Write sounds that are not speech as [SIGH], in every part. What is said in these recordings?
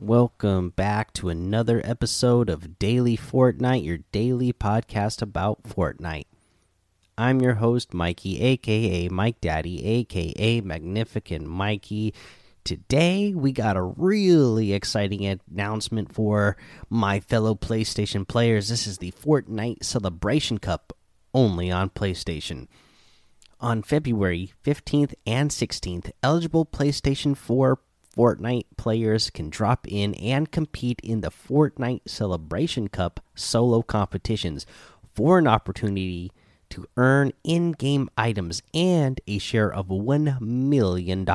welcome back to another episode of Daily Fortnite, your daily podcast about Fortnite. I'm your host, Mikey, aka Mike Daddy, aka Magnificent Mikey. Today, we got a really exciting announcement for my fellow PlayStation players. This is the Fortnite Celebration Cup only on PlayStation. On February 15th and 16th, eligible PlayStation 4 Fortnite players can drop in and compete in the Fortnite Celebration Cup solo competitions for an opportunity to earn in game items and a share of $1 million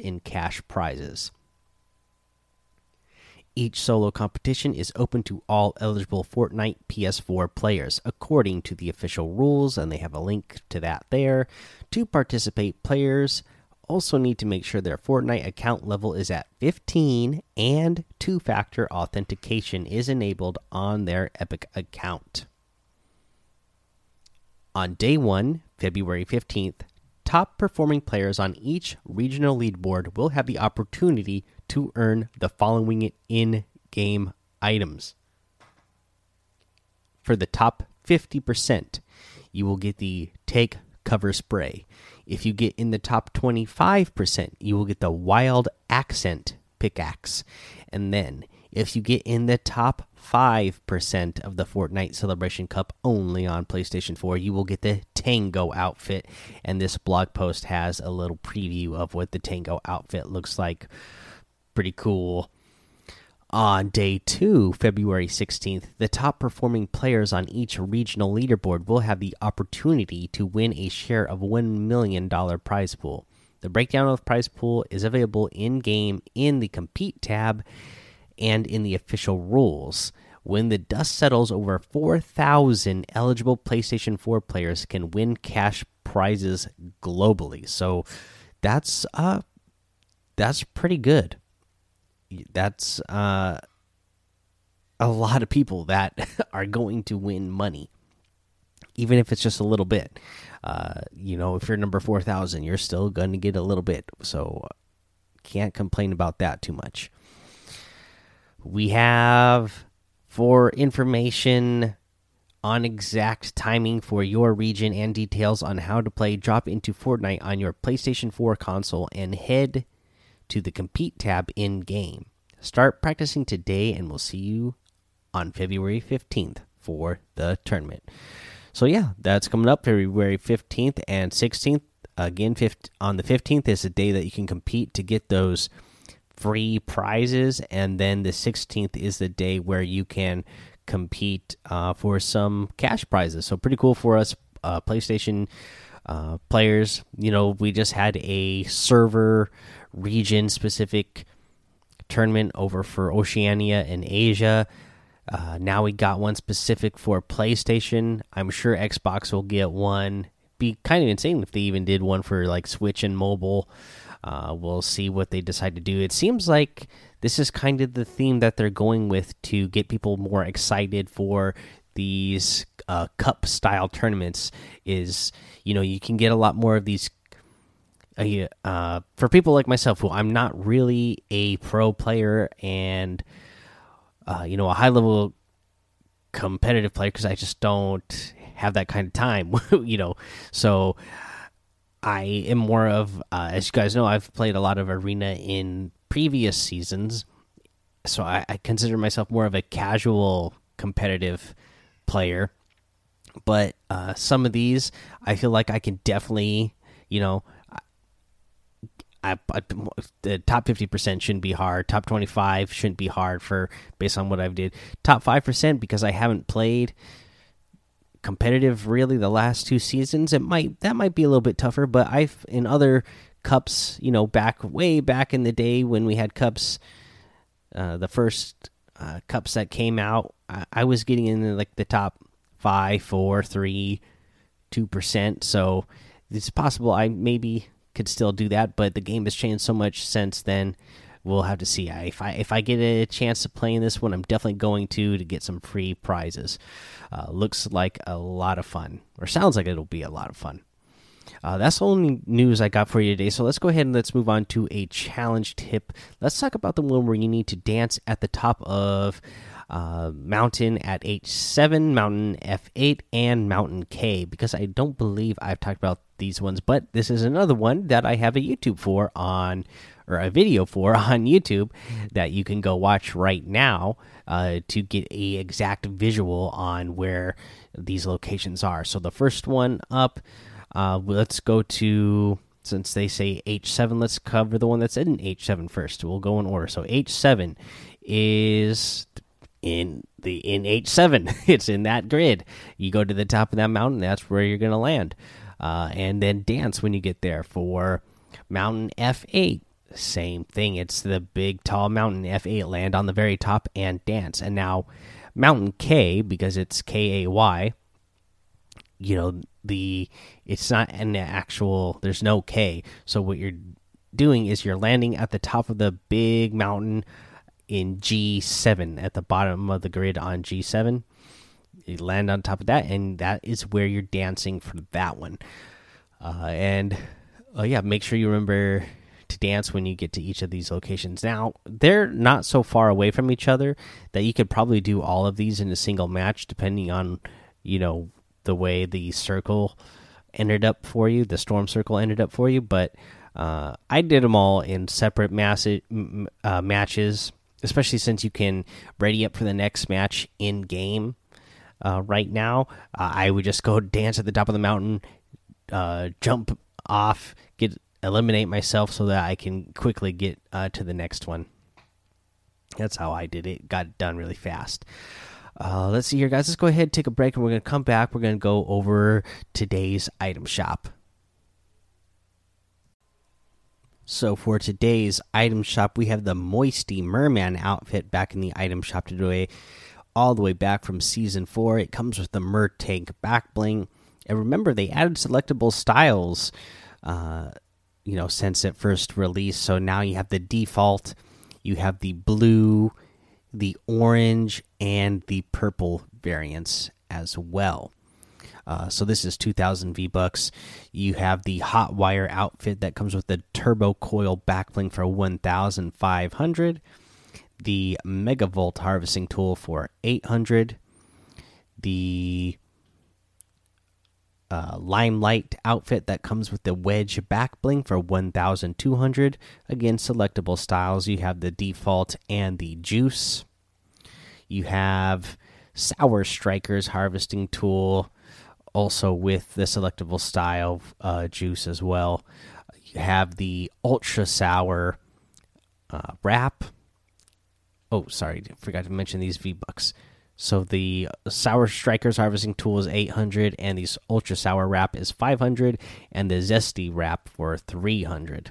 in cash prizes. Each solo competition is open to all eligible Fortnite PS4 players according to the official rules, and they have a link to that there. To participate, players also need to make sure their Fortnite account level is at 15 and two factor authentication is enabled on their Epic account. On day one, February 15th, top performing players on each regional leaderboard will have the opportunity to earn the following in game items. For the top 50%, you will get the Take Cover Spray. If you get in the top 25%, you will get the Wild Accent Pickaxe. And then, if you get in the top 5% of the Fortnite Celebration Cup only on PlayStation 4, you will get the Tango outfit. And this blog post has a little preview of what the Tango outfit looks like. Pretty cool. On day two, February 16th, the top performing players on each regional leaderboard will have the opportunity to win a share of $1 million prize pool. The breakdown of prize pool is available in game in the Compete tab and in the official rules. When the dust settles, over 4,000 eligible PlayStation 4 players can win cash prizes globally. So that's uh that's pretty good. That's uh a lot of people that [LAUGHS] are going to win money. Even if it's just a little bit. Uh, you know, if you're number 4,000, you're still going to get a little bit. So can't complain about that too much we have for information on exact timing for your region and details on how to play drop into Fortnite on your PlayStation 4 console and head to the compete tab in game. Start practicing today and we'll see you on February 15th for the tournament. So yeah, that's coming up February 15th and 16th. Again, on the 15th is the day that you can compete to get those free prizes, and then the 16th is the day where you can compete uh, for some cash prizes. So pretty cool for us uh, PlayStation uh, players. You know, we just had a server region specific tournament over for Oceania and Asia. Uh, now we got one specific for PlayStation. I'm sure Xbox will get one. Be kind of insane if they even did one for like Switch and mobile. Uh, we'll see what they decide to do. It seems like this is kind of the theme that they're going with to get people more excited for these uh, cup style tournaments. Is you know you can get a lot more of these. Uh, uh for people like myself, who I'm not really a pro player and uh, you know a high level competitive player because I just don't have that kind of time, [LAUGHS] you know. So I am more of, uh, as you guys know, I've played a lot of arena in previous seasons, so I, I consider myself more of a casual competitive player. But uh, some of these, I feel like I can definitely, you know, I, I, the top 50% shouldn't be hard. Top 25 shouldn't be hard for based on what I've did. Top 5% because I haven't played competitive really the last two seasons it might that might be a little bit tougher but i've in other cups you know back way back in the day when we had cups uh, the first uh, cups that came out I, I, was getting in like the top five four three two percent so it's possible i maybe could still do that but the game has changed so much since then we'll have to see. If I if I get a chance to play in this one, I'm definitely going to to get some free prizes. Uh, looks like a lot of fun, or sounds like it'll be a lot of fun. Uh, that's the only news I got for you today. So let's go ahead and let's move on to a challenge tip. Let's talk about the one where you need to dance at the top of uh, Mountain at H7, Mountain F8, and Mountain Kay because I don't believe I've talked about these ones, but this is another one that I have a YouTube for on or a video for [LAUGHS] on YouTube that you can go watch right now uh, to get a exact visual on where these locations are. So the first one up, uh, let's go to since they say H7, let's cover the one that's in H7 first. We'll go in order. So H7 is in the in H7. [LAUGHS] it's in that grid. You go to the top of that mountain, that's where you're going to land. Uh, and then dance when you get there for mountain F8. Same thing. It's the big tall mountain F8 land on the very top and dance. And now mountain Kay because it's K A Y. You know the it's not an actual. There's no K. So what you're doing is you're landing at the top of the big mountain in G7 at the bottom of the grid on G7. You land on top of that, and that is where you're dancing for that one. Uh, and uh, yeah, make sure you remember to dance when you get to each of these locations. Now, they're not so far away from each other that you could probably do all of these in a single match, depending on, you know, the way the circle ended up for you, the storm circle ended up for you. But uh, I did them all in separate mass uh, matches especially since you can ready up for the next match in game. Uh, right now, uh, I would just go dance at the top of the mountain, uh, jump off, get eliminate myself so that I can quickly get uh, to the next one. That's how I did it. Got done really fast. Uh, let's see here, guys. Let's go ahead, take a break, and we're going to come back. We're going to go over today's item shop. So for today's item shop, we have the Moisty Merman outfit back in the item shop today, all the way back from season four. It comes with the Mer Tank back bling, and remember they added selectable styles, uh, you know, since it first released. So now you have the default, you have the blue, the orange, and the purple variants as well. Uh, so this is 2,000 V bucks. You have the hot wire outfit that comes with the turbo coil backbling for 1,500. The megavolt harvesting tool for 800. The uh, limelight outfit that comes with the wedge back bling for 1200 again selectable styles you have the default and the juice you have sour strikers harvesting tool also with the selectable style uh, juice as well. You have the ultra sour uh, wrap. Oh, sorry, forgot to mention these V bucks. So the sour strikers harvesting tool is 800, and the ultra sour wrap is 500, and the zesty wrap for 300.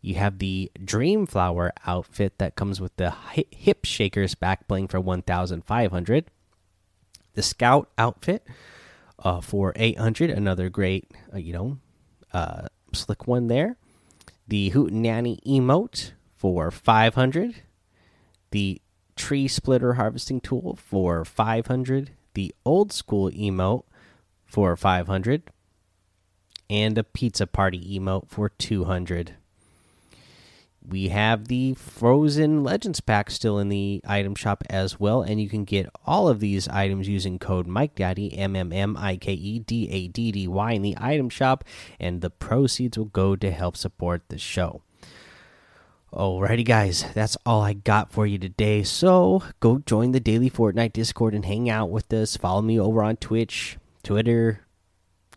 You have the Dream Flower outfit that comes with the hip shakers back bling for 1,500. The Scout outfit uh, for 800. Another great, uh, you know, uh, slick one there. The Hootenanny emote for 500. The tree splitter harvesting tool for 500. The old school emote for 500. And a pizza party emote for 200 we have the Frozen Legends pack still in the item shop as well, and you can get all of these items using code Mike Daddy M M M I K E D A D D Y in the item shop, and the proceeds will go to help support the show. Alrighty, guys, that's all I got for you today. So go join the daily Fortnite Discord and hang out with us. Follow me over on Twitch, Twitter,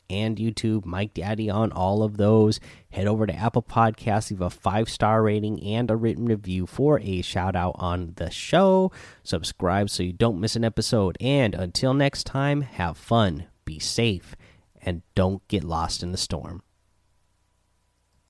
and YouTube, Mike Daddy on all of those. Head over to Apple Podcasts, leave a five star rating and a written review for a shout out on the show. Subscribe so you don't miss an episode. And until next time, have fun, be safe, and don't get lost in the storm.